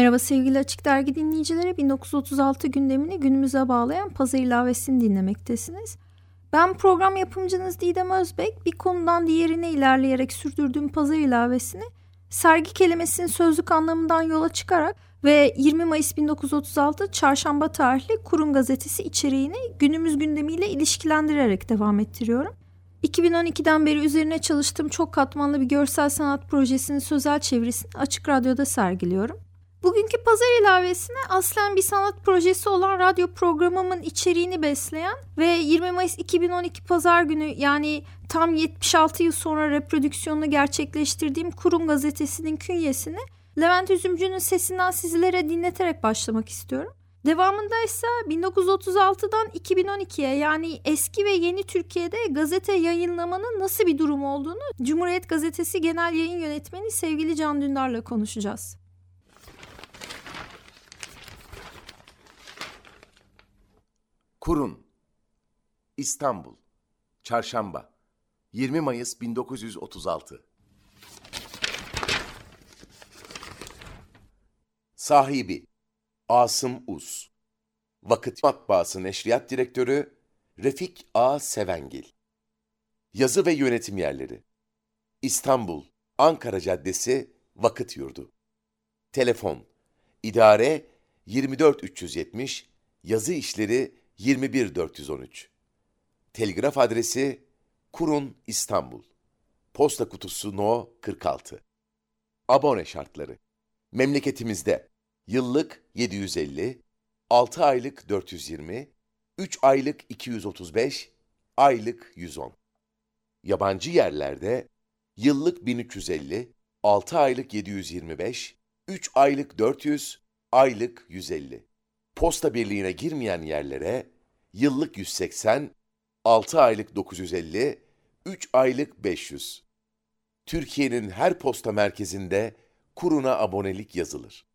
Merhaba sevgili Açık Dergi dinleyicileri. 1936 gündemini günümüze bağlayan pazar ilavesini dinlemektesiniz. Ben program yapımcınız Didem Özbek. Bir konudan diğerine ilerleyerek sürdürdüğüm pazar ilavesini sergi kelimesinin sözlük anlamından yola çıkarak ve 20 Mayıs 1936 Çarşamba tarihli Kurum Gazetesi içeriğini günümüz gündemiyle ilişkilendirerek devam ettiriyorum. 2012'den beri üzerine çalıştığım çok katmanlı bir görsel sanat projesinin sözel çevirisini Açık Radyo'da sergiliyorum. Bugünkü pazar ilavesine aslen bir sanat projesi olan radyo programımın içeriğini besleyen ve 20 Mayıs 2012 pazar günü yani tam 76 yıl sonra reprodüksiyonunu gerçekleştirdiğim Kurum Gazetesi'nin künyesini Levent Üzümcü'nün sesinden sizlere dinleterek başlamak istiyorum. Devamında ise 1936'dan 2012'ye yani eski ve yeni Türkiye'de gazete yayınlamanın nasıl bir durum olduğunu Cumhuriyet Gazetesi Genel Yayın Yönetmeni sevgili Can Dündar'la konuşacağız. Kurun İstanbul Çarşamba 20 Mayıs 1936 Sahibi Asım Uz. Vakıt Matbaası Neşriyat Direktörü Refik A. Sevengil. Yazı ve Yönetim Yerleri İstanbul Ankara Caddesi Vakıt Yurdu. Telefon İdare 24370 Yazı İşleri 21413 Telgraf adresi Kurun İstanbul Posta kutusu No 46 Abone şartları Memleketimizde yıllık 750, 6 aylık 420, 3 aylık 235, aylık 110. Yabancı yerlerde yıllık 1350, 6 aylık 725, 3 aylık 400, aylık 150. Posta birliğine girmeyen yerlere yıllık 180, 6 aylık 950, 3 aylık 500. Türkiye'nin her posta merkezinde kuruna abonelik yazılır.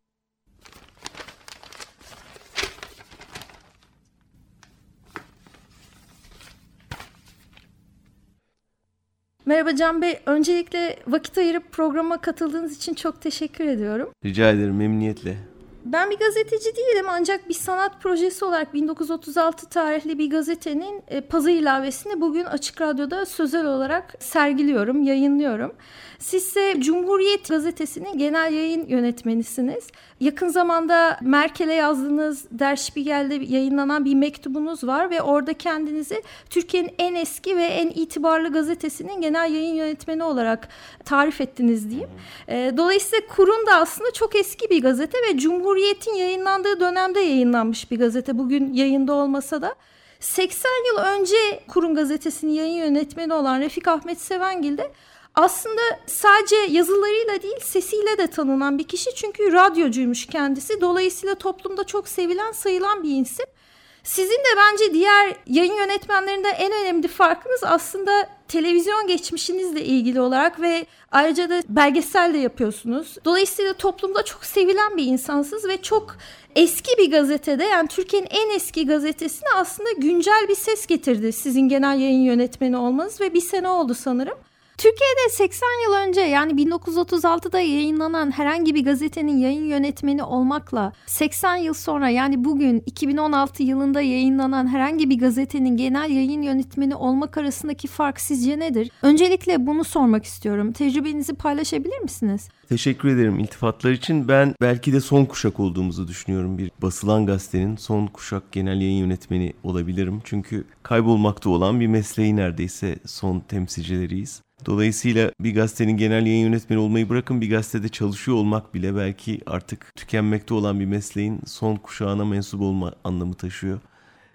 Merhaba Can Bey. Öncelikle vakit ayırıp programa katıldığınız için çok teşekkür ediyorum. Rica ederim memnuniyetle. Ben bir gazeteci değilim ancak bir sanat projesi olarak 1936 tarihli bir gazetenin e, pazı ilavesini bugün Açık Radyo'da sözel olarak sergiliyorum, yayınlıyorum. Siz ise Cumhuriyet Gazetesi'nin genel yayın yönetmenisiniz. Yakın zamanda Merkel'e yazdığınız Der Spiegel'de yayınlanan bir mektubunuz var ve orada kendinizi Türkiye'nin en eski ve en itibarlı gazetesinin genel yayın yönetmeni olarak tarif ettiniz diyeyim. E, dolayısıyla Kur'un da aslında çok eski bir gazete ve Cumhuriyet'in yayınlandığı dönemde yayınlanmış bir gazete. Bugün yayında olmasa da. 80 yıl önce Kur'un gazetesinin yayın yönetmeni olan Refik Ahmet Sevengil de aslında sadece yazılarıyla değil sesiyle de tanınan bir kişi çünkü radyocuymuş kendisi. Dolayısıyla toplumda çok sevilen sayılan bir isim. Sizin de bence diğer yayın yönetmenlerinden en önemli farkınız aslında televizyon geçmişinizle ilgili olarak ve ayrıca da belgesel de yapıyorsunuz. Dolayısıyla toplumda çok sevilen bir insansınız ve çok eski bir gazetede yani Türkiye'nin en eski gazetesine aslında güncel bir ses getirdi sizin genel yayın yönetmeni olmanız ve bir sene oldu sanırım. Türkiye'de 80 yıl önce yani 1936'da yayınlanan herhangi bir gazetenin yayın yönetmeni olmakla 80 yıl sonra yani bugün 2016 yılında yayınlanan herhangi bir gazetenin genel yayın yönetmeni olmak arasındaki fark sizce nedir? Öncelikle bunu sormak istiyorum. Tecrübenizi paylaşabilir misiniz? Teşekkür ederim iltifatlar için. Ben belki de son kuşak olduğumuzu düşünüyorum. Bir basılan gazetenin son kuşak genel yayın yönetmeni olabilirim. Çünkü kaybolmakta olan bir mesleği neredeyse son temsilcileriyiz. Dolayısıyla bir gazetenin genel yayın yönetmeni olmayı bırakın bir gazetede çalışıyor olmak bile belki artık tükenmekte olan bir mesleğin son kuşağına mensup olma anlamı taşıyor.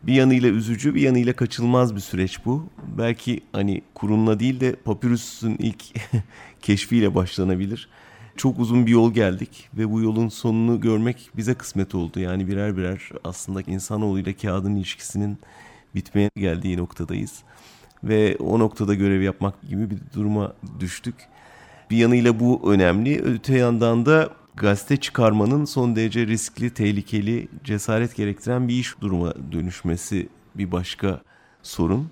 Bir yanıyla üzücü, bir yanıyla kaçılmaz bir süreç bu. Belki hani kurumla değil de papyrus'un ilk keşfiyle başlanabilir. çok uzun bir yol geldik ve bu yolun sonunu görmek bize kısmet oldu. Yani birer birer aslında insanoğluyla kağıdın ilişkisinin bitmeye geldiği noktadayız. Ve o noktada görev yapmak gibi bir duruma düştük. Bir yanıyla bu önemli. Öte yandan da gazete çıkarmanın son derece riskli, tehlikeli, cesaret gerektiren bir iş duruma dönüşmesi bir başka sorun.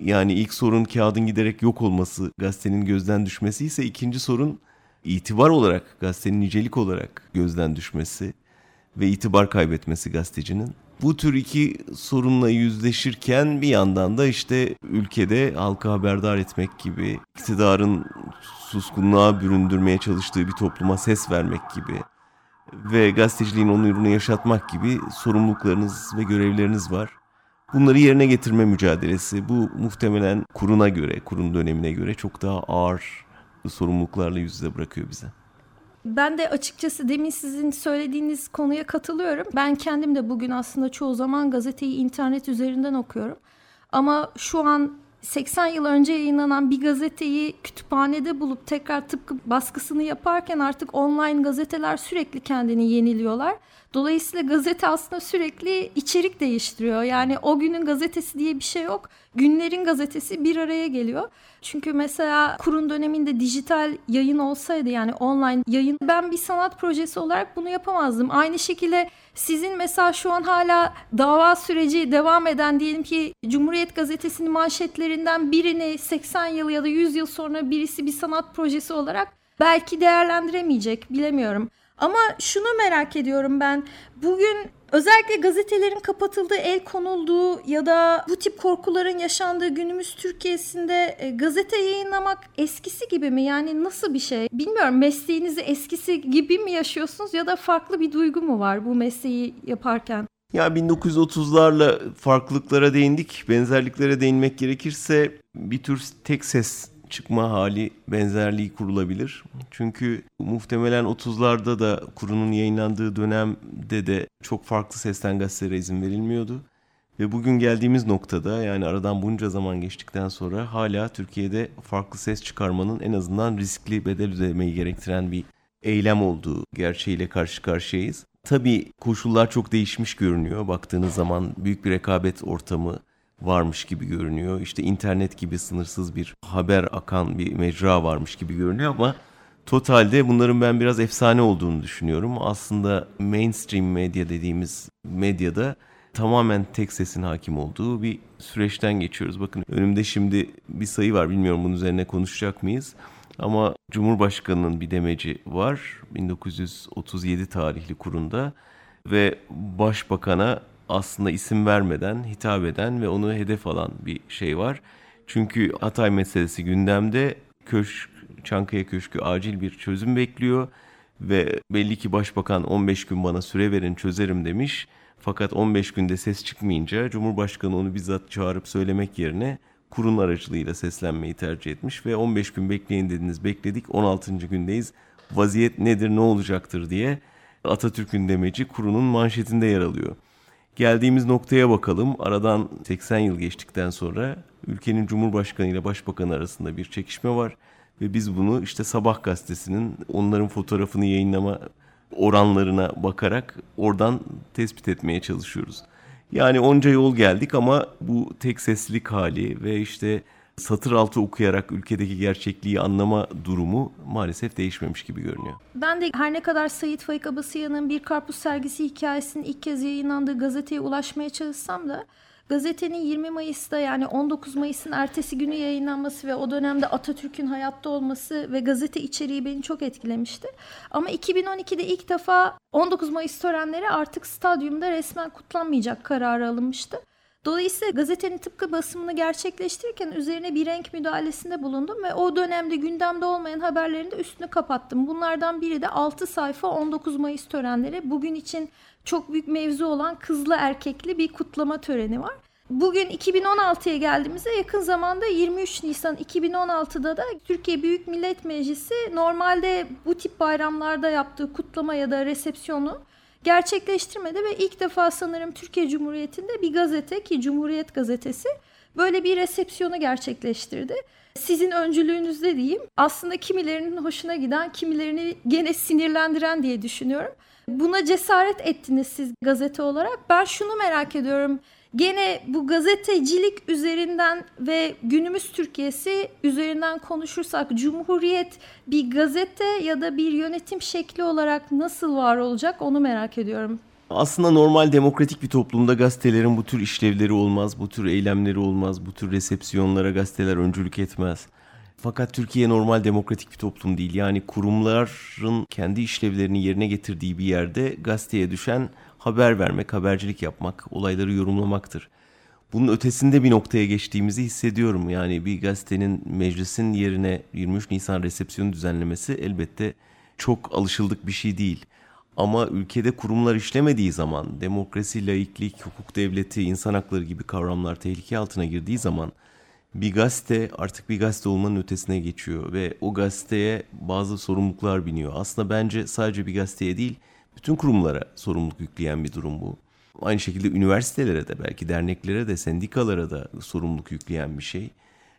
Yani ilk sorun kağıdın giderek yok olması, gazetenin gözden düşmesi ise ikinci sorun itibar olarak, gazetenin nicelik olarak gözden düşmesi ve itibar kaybetmesi gazetecinin. Bu tür iki sorunla yüzleşirken bir yandan da işte ülkede halka haberdar etmek gibi, iktidarın suskunluğa büründürmeye çalıştığı bir topluma ses vermek gibi ve gazeteciliğin onurunu yaşatmak gibi sorumluluklarınız ve görevleriniz var. Bunları yerine getirme mücadelesi bu muhtemelen kuruna göre, kurun dönemine göre çok daha ağır sorumluluklarla yüz yüze bırakıyor bize. Ben de açıkçası demin sizin söylediğiniz konuya katılıyorum. Ben kendim de bugün aslında çoğu zaman gazeteyi internet üzerinden okuyorum. Ama şu an 80 yıl önce yayınlanan bir gazeteyi kütüphanede bulup tekrar tıpkı baskısını yaparken artık online gazeteler sürekli kendini yeniliyorlar. Dolayısıyla gazete aslında sürekli içerik değiştiriyor. Yani o günün gazetesi diye bir şey yok. Günlerin gazetesi bir araya geliyor. Çünkü mesela kurun döneminde dijital yayın olsaydı yani online yayın ben bir sanat projesi olarak bunu yapamazdım. Aynı şekilde sizin mesela şu an hala dava süreci devam eden diyelim ki Cumhuriyet Gazetesi'nin manşetlerinden birini 80 yıl ya da 100 yıl sonra birisi bir sanat projesi olarak belki değerlendiremeyecek bilemiyorum. Ama şunu merak ediyorum ben. Bugün özellikle gazetelerin kapatıldığı, el konulduğu ya da bu tip korkuların yaşandığı günümüz Türkiye'sinde e, gazete yayınlamak eskisi gibi mi? Yani nasıl bir şey? Bilmiyorum mesleğinizi eskisi gibi mi yaşıyorsunuz ya da farklı bir duygu mu var bu mesleği yaparken? Ya 1930'larla farklılıklara değindik. Benzerliklere değinmek gerekirse bir tür tek ses çıkma hali benzerliği kurulabilir. Çünkü muhtemelen 30'larda da kurunun yayınlandığı dönemde de çok farklı sesten gazetelere izin verilmiyordu. Ve bugün geldiğimiz noktada yani aradan bunca zaman geçtikten sonra hala Türkiye'de farklı ses çıkarmanın en azından riskli bedel ödemeyi gerektiren bir eylem olduğu gerçeğiyle karşı karşıyayız. Tabii koşullar çok değişmiş görünüyor. Baktığınız zaman büyük bir rekabet ortamı, varmış gibi görünüyor. İşte internet gibi sınırsız bir haber akan bir mecra varmış gibi görünüyor ama totalde bunların ben biraz efsane olduğunu düşünüyorum. Aslında mainstream medya dediğimiz medyada tamamen tek sesin hakim olduğu bir süreçten geçiyoruz. Bakın önümde şimdi bir sayı var bilmiyorum bunun üzerine konuşacak mıyız? Ama Cumhurbaşkanı'nın bir demeci var 1937 tarihli kurunda ve Başbakan'a aslında isim vermeden hitap eden ve onu hedef alan bir şey var. Çünkü Hatay meselesi gündemde köşk, Çankaya Köşkü acil bir çözüm bekliyor ve belli ki başbakan 15 gün bana süre verin çözerim demiş. Fakat 15 günde ses çıkmayınca Cumhurbaşkanı onu bizzat çağırıp söylemek yerine kurun aracılığıyla seslenmeyi tercih etmiş ve 15 gün bekleyin dediniz bekledik 16. gündeyiz vaziyet nedir ne olacaktır diye Atatürk'ün demeci kurunun manşetinde yer alıyor. Geldiğimiz noktaya bakalım. Aradan 80 yıl geçtikten sonra ülkenin Cumhurbaşkanı ile Başbakanı arasında bir çekişme var. Ve biz bunu işte Sabah gazetesinin onların fotoğrafını yayınlama oranlarına bakarak oradan tespit etmeye çalışıyoruz. Yani onca yol geldik ama bu tek seslilik hali ve işte satır altı okuyarak ülkedeki gerçekliği anlama durumu maalesef değişmemiş gibi görünüyor. Ben de her ne kadar Sayit Faik Abasıyan'ın bir karpuz sergisi hikayesinin ilk kez yayınlandığı gazeteye ulaşmaya çalışsam da gazetenin 20 Mayıs'ta yani 19 Mayıs'ın ertesi günü yayınlanması ve o dönemde Atatürk'ün hayatta olması ve gazete içeriği beni çok etkilemişti. Ama 2012'de ilk defa 19 Mayıs törenleri artık stadyumda resmen kutlanmayacak kararı alınmıştı. Dolayısıyla gazetenin tıpkı basımını gerçekleştirirken üzerine bir renk müdahalesinde bulundum ve o dönemde gündemde olmayan haberlerin de üstünü kapattım. Bunlardan biri de 6 sayfa 19 Mayıs törenleri. Bugün için çok büyük mevzu olan kızlı erkekli bir kutlama töreni var. Bugün 2016'ya geldiğimizde yakın zamanda 23 Nisan 2016'da da Türkiye Büyük Millet Meclisi normalde bu tip bayramlarda yaptığı kutlama ya da resepsiyonu gerçekleştirmedi ve ilk defa sanırım Türkiye Cumhuriyeti'nde bir gazete ki Cumhuriyet Gazetesi böyle bir resepsiyonu gerçekleştirdi. Sizin öncülüğünüzde diyeyim aslında kimilerinin hoşuna giden kimilerini gene sinirlendiren diye düşünüyorum. Buna cesaret ettiniz siz gazete olarak. Ben şunu merak ediyorum. Gene bu gazetecilik üzerinden ve günümüz Türkiye'si üzerinden konuşursak Cumhuriyet bir gazete ya da bir yönetim şekli olarak nasıl var olacak onu merak ediyorum. Aslında normal demokratik bir toplumda gazetelerin bu tür işlevleri olmaz, bu tür eylemleri olmaz, bu tür resepsiyonlara gazeteler öncülük etmez. Fakat Türkiye normal demokratik bir toplum değil. Yani kurumların kendi işlevlerini yerine getirdiği bir yerde gazeteye düşen haber vermek, habercilik yapmak, olayları yorumlamaktır. Bunun ötesinde bir noktaya geçtiğimizi hissediyorum. Yani bir gazetenin meclisin yerine 23 Nisan resepsiyonu düzenlemesi elbette çok alışıldık bir şey değil. Ama ülkede kurumlar işlemediği zaman, demokrasi, laiklik, hukuk devleti, insan hakları gibi kavramlar tehlike altına girdiği zaman bir gazete artık bir gazete olmanın ötesine geçiyor ve o gazeteye bazı sorumluluklar biniyor. Aslında bence sadece bir gazeteye değil, bütün kurumlara sorumluluk yükleyen bir durum bu. Aynı şekilde üniversitelere de belki derneklere de sendikalara da sorumluluk yükleyen bir şey.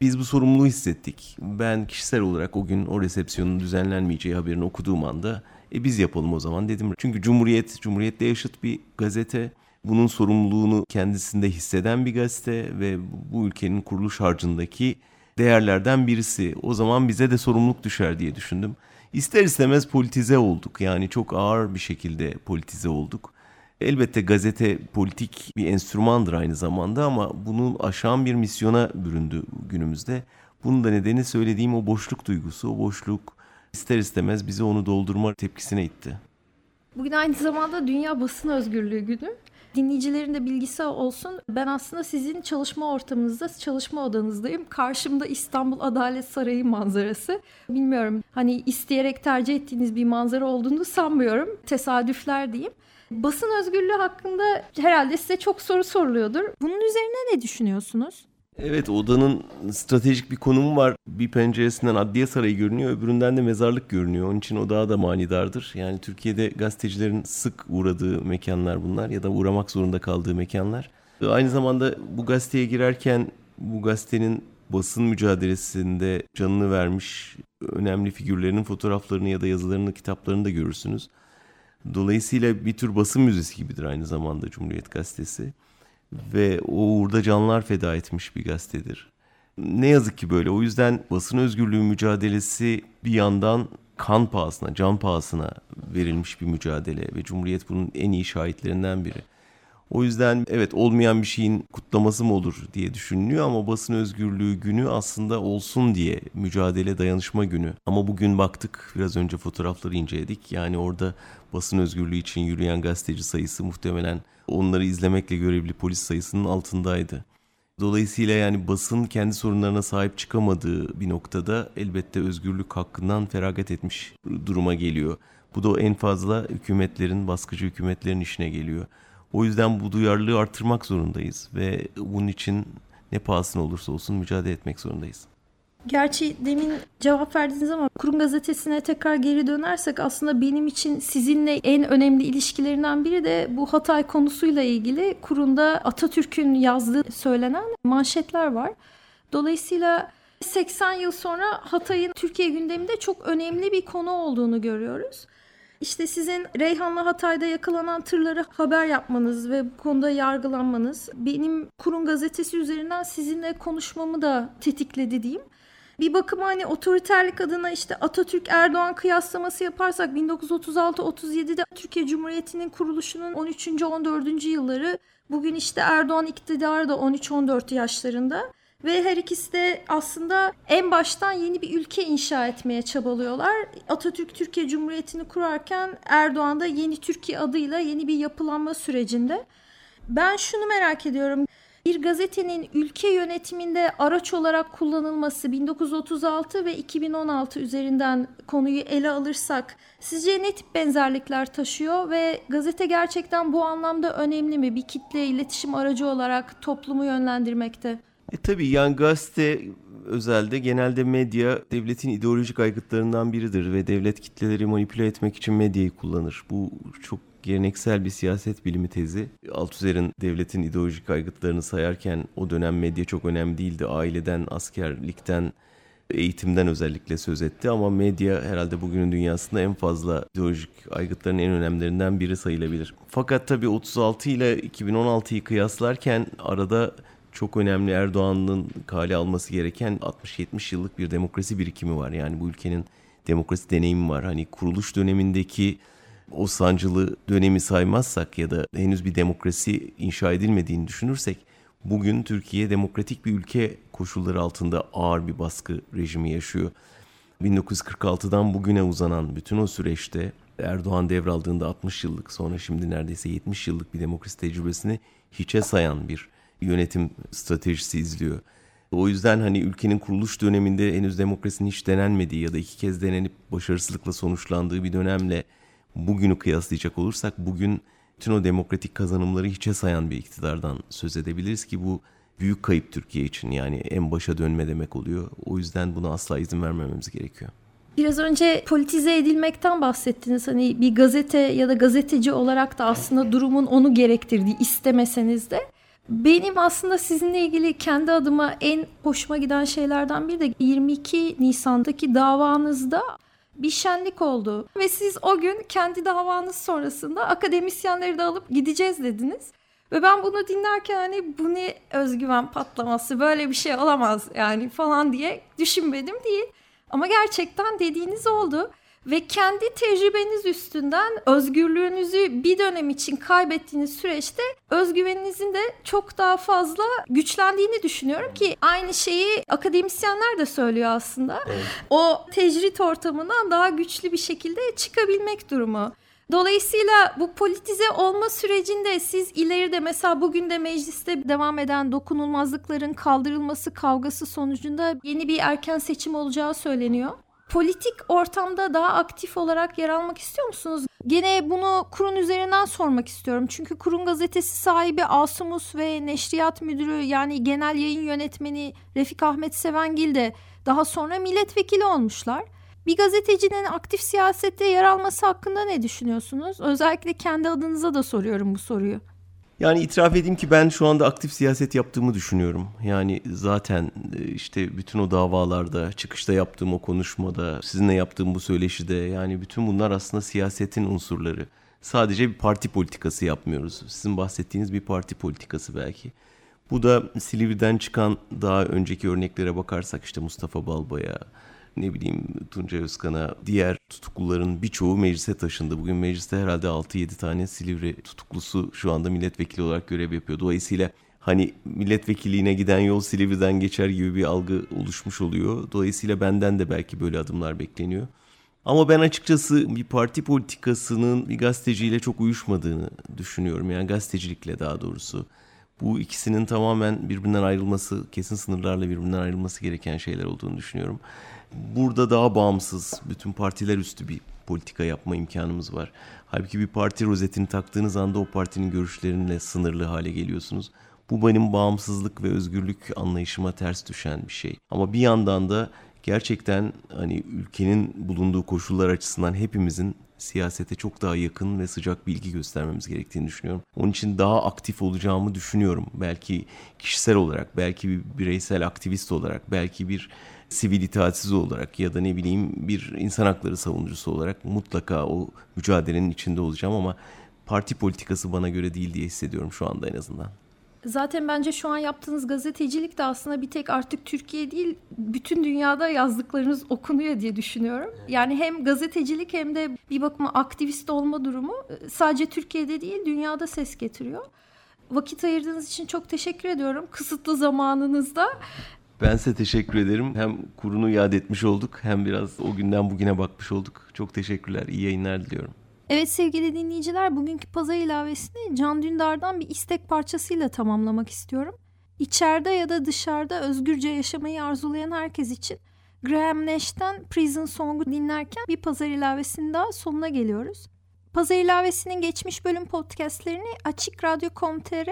Biz bu sorumluluğu hissettik. Ben kişisel olarak o gün o resepsiyonun düzenlenmeyeceği haberini okuduğum anda e biz yapalım o zaman dedim. Çünkü Cumhuriyet, Cumhuriyet'le yaşıt bir gazete. Bunun sorumluluğunu kendisinde hisseden bir gazete ve bu ülkenin kuruluş harcındaki değerlerden birisi. O zaman bize de sorumluluk düşer diye düşündüm. İster istemez politize olduk. Yani çok ağır bir şekilde politize olduk. Elbette gazete politik bir enstrümandır aynı zamanda ama bunu aşan bir misyona büründü günümüzde. Bunun da nedeni söylediğim o boşluk duygusu, o boşluk ister istemez bizi onu doldurma tepkisine itti. Bugün aynı zamanda Dünya Basın Özgürlüğü Günü. Dinleyicilerin de bilgisi olsun. Ben aslında sizin çalışma ortamınızda, çalışma odanızdayım. Karşımda İstanbul Adalet Sarayı manzarası. Bilmiyorum hani isteyerek tercih ettiğiniz bir manzara olduğunu sanmıyorum. Tesadüfler diyeyim. Basın özgürlüğü hakkında herhalde size çok soru soruluyordur. Bunun üzerine ne düşünüyorsunuz? Evet odanın stratejik bir konumu var. Bir penceresinden adliye sarayı görünüyor, öbüründen de mezarlık görünüyor. Onun için o daha da manidardır. Yani Türkiye'de gazetecilerin sık uğradığı mekanlar bunlar ya da uğramak zorunda kaldığı mekanlar. Aynı zamanda bu gazeteye girerken bu gazetenin basın mücadelesinde canını vermiş önemli figürlerinin fotoğraflarını ya da yazılarını, kitaplarını da görürsünüz. Dolayısıyla bir tür basın müzesi gibidir aynı zamanda Cumhuriyet Gazetesi ve o uğurda canlar feda etmiş bir gazetedir. Ne yazık ki böyle. O yüzden basın özgürlüğü mücadelesi bir yandan kan pahasına, can pahasına verilmiş bir mücadele ve Cumhuriyet bunun en iyi şahitlerinden biri. O yüzden evet olmayan bir şeyin kutlaması mı olur diye düşünülüyor ama basın özgürlüğü günü aslında olsun diye mücadele dayanışma günü. Ama bugün baktık biraz önce fotoğrafları inceledik. Yani orada basın özgürlüğü için yürüyen gazeteci sayısı muhtemelen onları izlemekle görevli polis sayısının altındaydı. Dolayısıyla yani basın kendi sorunlarına sahip çıkamadığı bir noktada elbette özgürlük hakkından feragat etmiş duruma geliyor. Bu da en fazla hükümetlerin, baskıcı hükümetlerin işine geliyor. O yüzden bu duyarlılığı artırmak zorundayız ve bunun için ne pahasına olursa olsun mücadele etmek zorundayız. Gerçi demin cevap verdiniz ama Kurum Gazetesi'ne tekrar geri dönersek aslında benim için sizinle en önemli ilişkilerinden biri de bu Hatay konusuyla ilgili Kurum'da Atatürk'ün yazdığı söylenen manşetler var. Dolayısıyla 80 yıl sonra Hatay'ın Türkiye gündeminde çok önemli bir konu olduğunu görüyoruz. İşte sizin Reyhan'la Hatay'da yakalanan tırları haber yapmanız ve bu konuda yargılanmanız benim kurum gazetesi üzerinden sizinle konuşmamı da tetikledi diyeyim. Bir bakıma hani otoriterlik adına işte Atatürk Erdoğan kıyaslaması yaparsak 1936-37'de Türkiye Cumhuriyeti'nin kuruluşunun 13. 14. yılları bugün işte Erdoğan iktidarı da 13-14 yaşlarında ve her ikisi de aslında en baştan yeni bir ülke inşa etmeye çabalıyorlar. Atatürk Türkiye Cumhuriyeti'ni kurarken Erdoğan da yeni Türkiye adıyla yeni bir yapılanma sürecinde. Ben şunu merak ediyorum. Bir gazetenin ülke yönetiminde araç olarak kullanılması 1936 ve 2016 üzerinden konuyu ele alırsak sizce ne tip benzerlikler taşıyor ve gazete gerçekten bu anlamda önemli mi bir kitle iletişim aracı olarak toplumu yönlendirmekte? E tabii yani gazete özelde genelde medya devletin ideolojik aygıtlarından biridir ve devlet kitleleri manipüle etmek için medyayı kullanır. Bu çok geleneksel bir siyaset bilimi tezi. Althusser'in devletin ideolojik aygıtlarını sayarken o dönem medya çok önemli değildi. Aileden, askerlikten, eğitimden özellikle söz etti ama medya herhalde bugünün dünyasında en fazla ideolojik aygıtların en önemlilerinden biri sayılabilir. Fakat tabii 36 ile 2016'yı kıyaslarken arada çok önemli Erdoğan'ın kale alması gereken 60-70 yıllık bir demokrasi birikimi var. Yani bu ülkenin demokrasi deneyimi var. Hani kuruluş dönemindeki o sancılı dönemi saymazsak ya da henüz bir demokrasi inşa edilmediğini düşünürsek bugün Türkiye demokratik bir ülke koşulları altında ağır bir baskı rejimi yaşıyor. 1946'dan bugüne uzanan bütün o süreçte Erdoğan devraldığında 60 yıllık sonra şimdi neredeyse 70 yıllık bir demokrasi tecrübesini hiçe sayan bir yönetim stratejisi izliyor. O yüzden hani ülkenin kuruluş döneminde henüz demokrasinin hiç denenmediği ya da iki kez denenip başarısızlıkla sonuçlandığı bir dönemle bugünü kıyaslayacak olursak bugün tüm o demokratik kazanımları hiçe sayan bir iktidardan söz edebiliriz ki bu büyük kayıp Türkiye için yani en başa dönme demek oluyor. O yüzden buna asla izin vermememiz gerekiyor. Biraz önce politize edilmekten bahsettiniz. Hani bir gazete ya da gazeteci olarak da aslında durumun onu gerektirdiği istemeseniz de. Benim aslında sizinle ilgili kendi adıma en hoşuma giden şeylerden biri de 22 Nisan'daki davanızda bir şenlik oldu. Ve siz o gün kendi davanız sonrasında akademisyenleri de alıp gideceğiz dediniz. Ve ben bunu dinlerken hani bu ne özgüven patlaması böyle bir şey olamaz yani falan diye düşünmedim değil. Ama gerçekten dediğiniz oldu ve kendi tecrübeniz üstünden özgürlüğünüzü bir dönem için kaybettiğiniz süreçte özgüveninizin de çok daha fazla güçlendiğini düşünüyorum ki aynı şeyi akademisyenler de söylüyor aslında. Evet. O tecrit ortamından daha güçlü bir şekilde çıkabilmek durumu. Dolayısıyla bu politize olma sürecinde siz ileride mesela bugün de mecliste devam eden dokunulmazlıkların kaldırılması kavgası sonucunda yeni bir erken seçim olacağı söyleniyor politik ortamda daha aktif olarak yer almak istiyor musunuz? Gene bunu kurun üzerinden sormak istiyorum. Çünkü kurun gazetesi sahibi Asumus ve neşriyat müdürü yani genel yayın yönetmeni Refik Ahmet Sevengil de daha sonra milletvekili olmuşlar. Bir gazetecinin aktif siyasette yer alması hakkında ne düşünüyorsunuz? Özellikle kendi adınıza da soruyorum bu soruyu. Yani itiraf edeyim ki ben şu anda aktif siyaset yaptığımı düşünüyorum. Yani zaten e, işte bütün o davalarda, çıkışta yaptığım o konuşmada, sizinle yaptığım bu söyleşide yani bütün bunlar aslında siyasetin unsurları. Sadece bir parti politikası yapmıyoruz. Sizin bahsettiğiniz bir parti politikası belki. Bu da Silivri'den çıkan daha önceki örneklere bakarsak işte Mustafa Balbay'a, ne bileyim Tuncay Özkan'a diğer tutukluların birçoğu meclise taşındı. Bugün mecliste herhalde 6-7 tane Silivri tutuklusu şu anda milletvekili olarak görev yapıyor. Dolayısıyla hani milletvekilliğine giden yol Silivri'den geçer gibi bir algı oluşmuş oluyor. Dolayısıyla benden de belki böyle adımlar bekleniyor. Ama ben açıkçası bir parti politikasının bir gazeteciyle çok uyuşmadığını düşünüyorum. Yani gazetecilikle daha doğrusu. Bu ikisinin tamamen birbirinden ayrılması, kesin sınırlarla birbirinden ayrılması gereken şeyler olduğunu düşünüyorum burada daha bağımsız, bütün partiler üstü bir politika yapma imkanımız var. Halbuki bir parti rozetini taktığınız anda o partinin görüşlerinle sınırlı hale geliyorsunuz. Bu benim bağımsızlık ve özgürlük anlayışıma ters düşen bir şey. Ama bir yandan da gerçekten hani ülkenin bulunduğu koşullar açısından hepimizin siyasete çok daha yakın ve sıcak bilgi göstermemiz gerektiğini düşünüyorum. Onun için daha aktif olacağımı düşünüyorum. Belki kişisel olarak, belki bir bireysel aktivist olarak, belki bir sivil itaatsiz olarak ya da ne bileyim bir insan hakları savunucusu olarak mutlaka o mücadelenin içinde olacağım ama parti politikası bana göre değil diye hissediyorum şu anda en azından. Zaten bence şu an yaptığınız gazetecilik de aslında bir tek artık Türkiye değil bütün dünyada yazdıklarınız okunuyor diye düşünüyorum. Yani hem gazetecilik hem de bir bakıma aktivist olma durumu e, sadece Türkiye'de değil dünyada ses getiriyor. Vakit ayırdığınız için çok teşekkür ediyorum. Kısıtlı zamanınızda ben size teşekkür ederim. Hem kurunu iade etmiş olduk hem biraz o günden bugüne bakmış olduk. Çok teşekkürler. İyi yayınlar diliyorum. Evet sevgili dinleyiciler bugünkü pazar ilavesini Can Dündar'dan bir istek parçasıyla tamamlamak istiyorum. İçeride ya da dışarıda özgürce yaşamayı arzulayan herkes için Graham Nash'ten Prison Song'u dinlerken bir pazar ilavesinin daha sonuna geliyoruz. Pazar ilavesinin geçmiş bölüm podcastlerini Açık Radyo.com.tr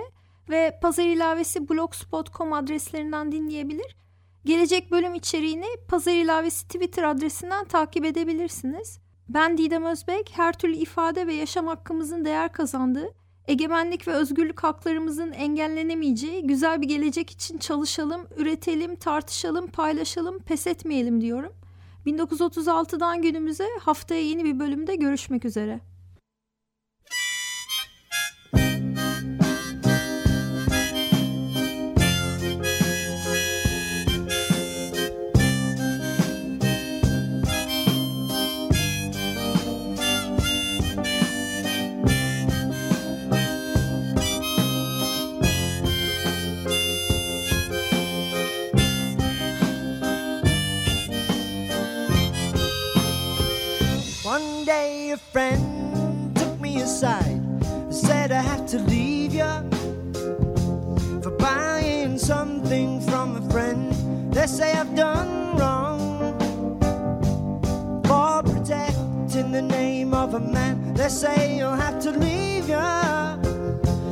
ve pazar ilavesi blogspot.com adreslerinden dinleyebilir. Gelecek bölüm içeriğini pazar ilavesi Twitter adresinden takip edebilirsiniz. Ben Didem Özbek, her türlü ifade ve yaşam hakkımızın değer kazandığı, egemenlik ve özgürlük haklarımızın engellenemeyeceği güzel bir gelecek için çalışalım, üretelim, tartışalım, paylaşalım, pes etmeyelim diyorum. 1936'dan günümüze haftaya yeni bir bölümde görüşmek üzere. They say you'll have to leave ya.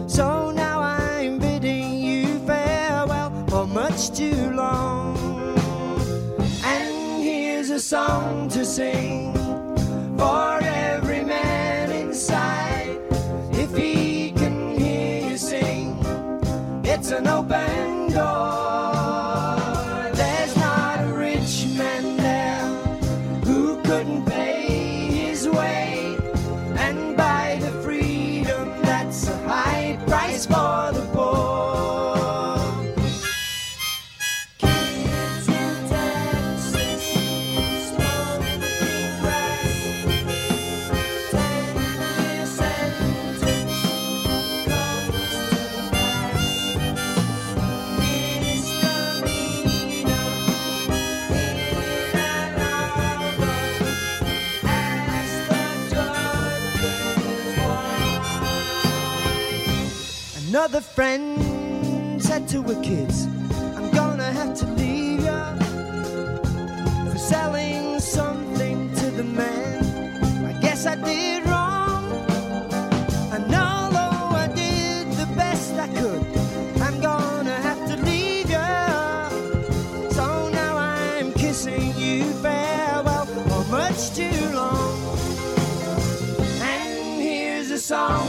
So now I'm bidding you farewell for much too long. And here's a song to sing for every man inside. If he can hear you sing, it's an open Another friend said to her kids, I'm gonna have to leave ya for selling something to the man. I guess I did wrong. And although I did the best I could, I'm gonna have to leave ya. So now I'm kissing you farewell for much too long. And here's a song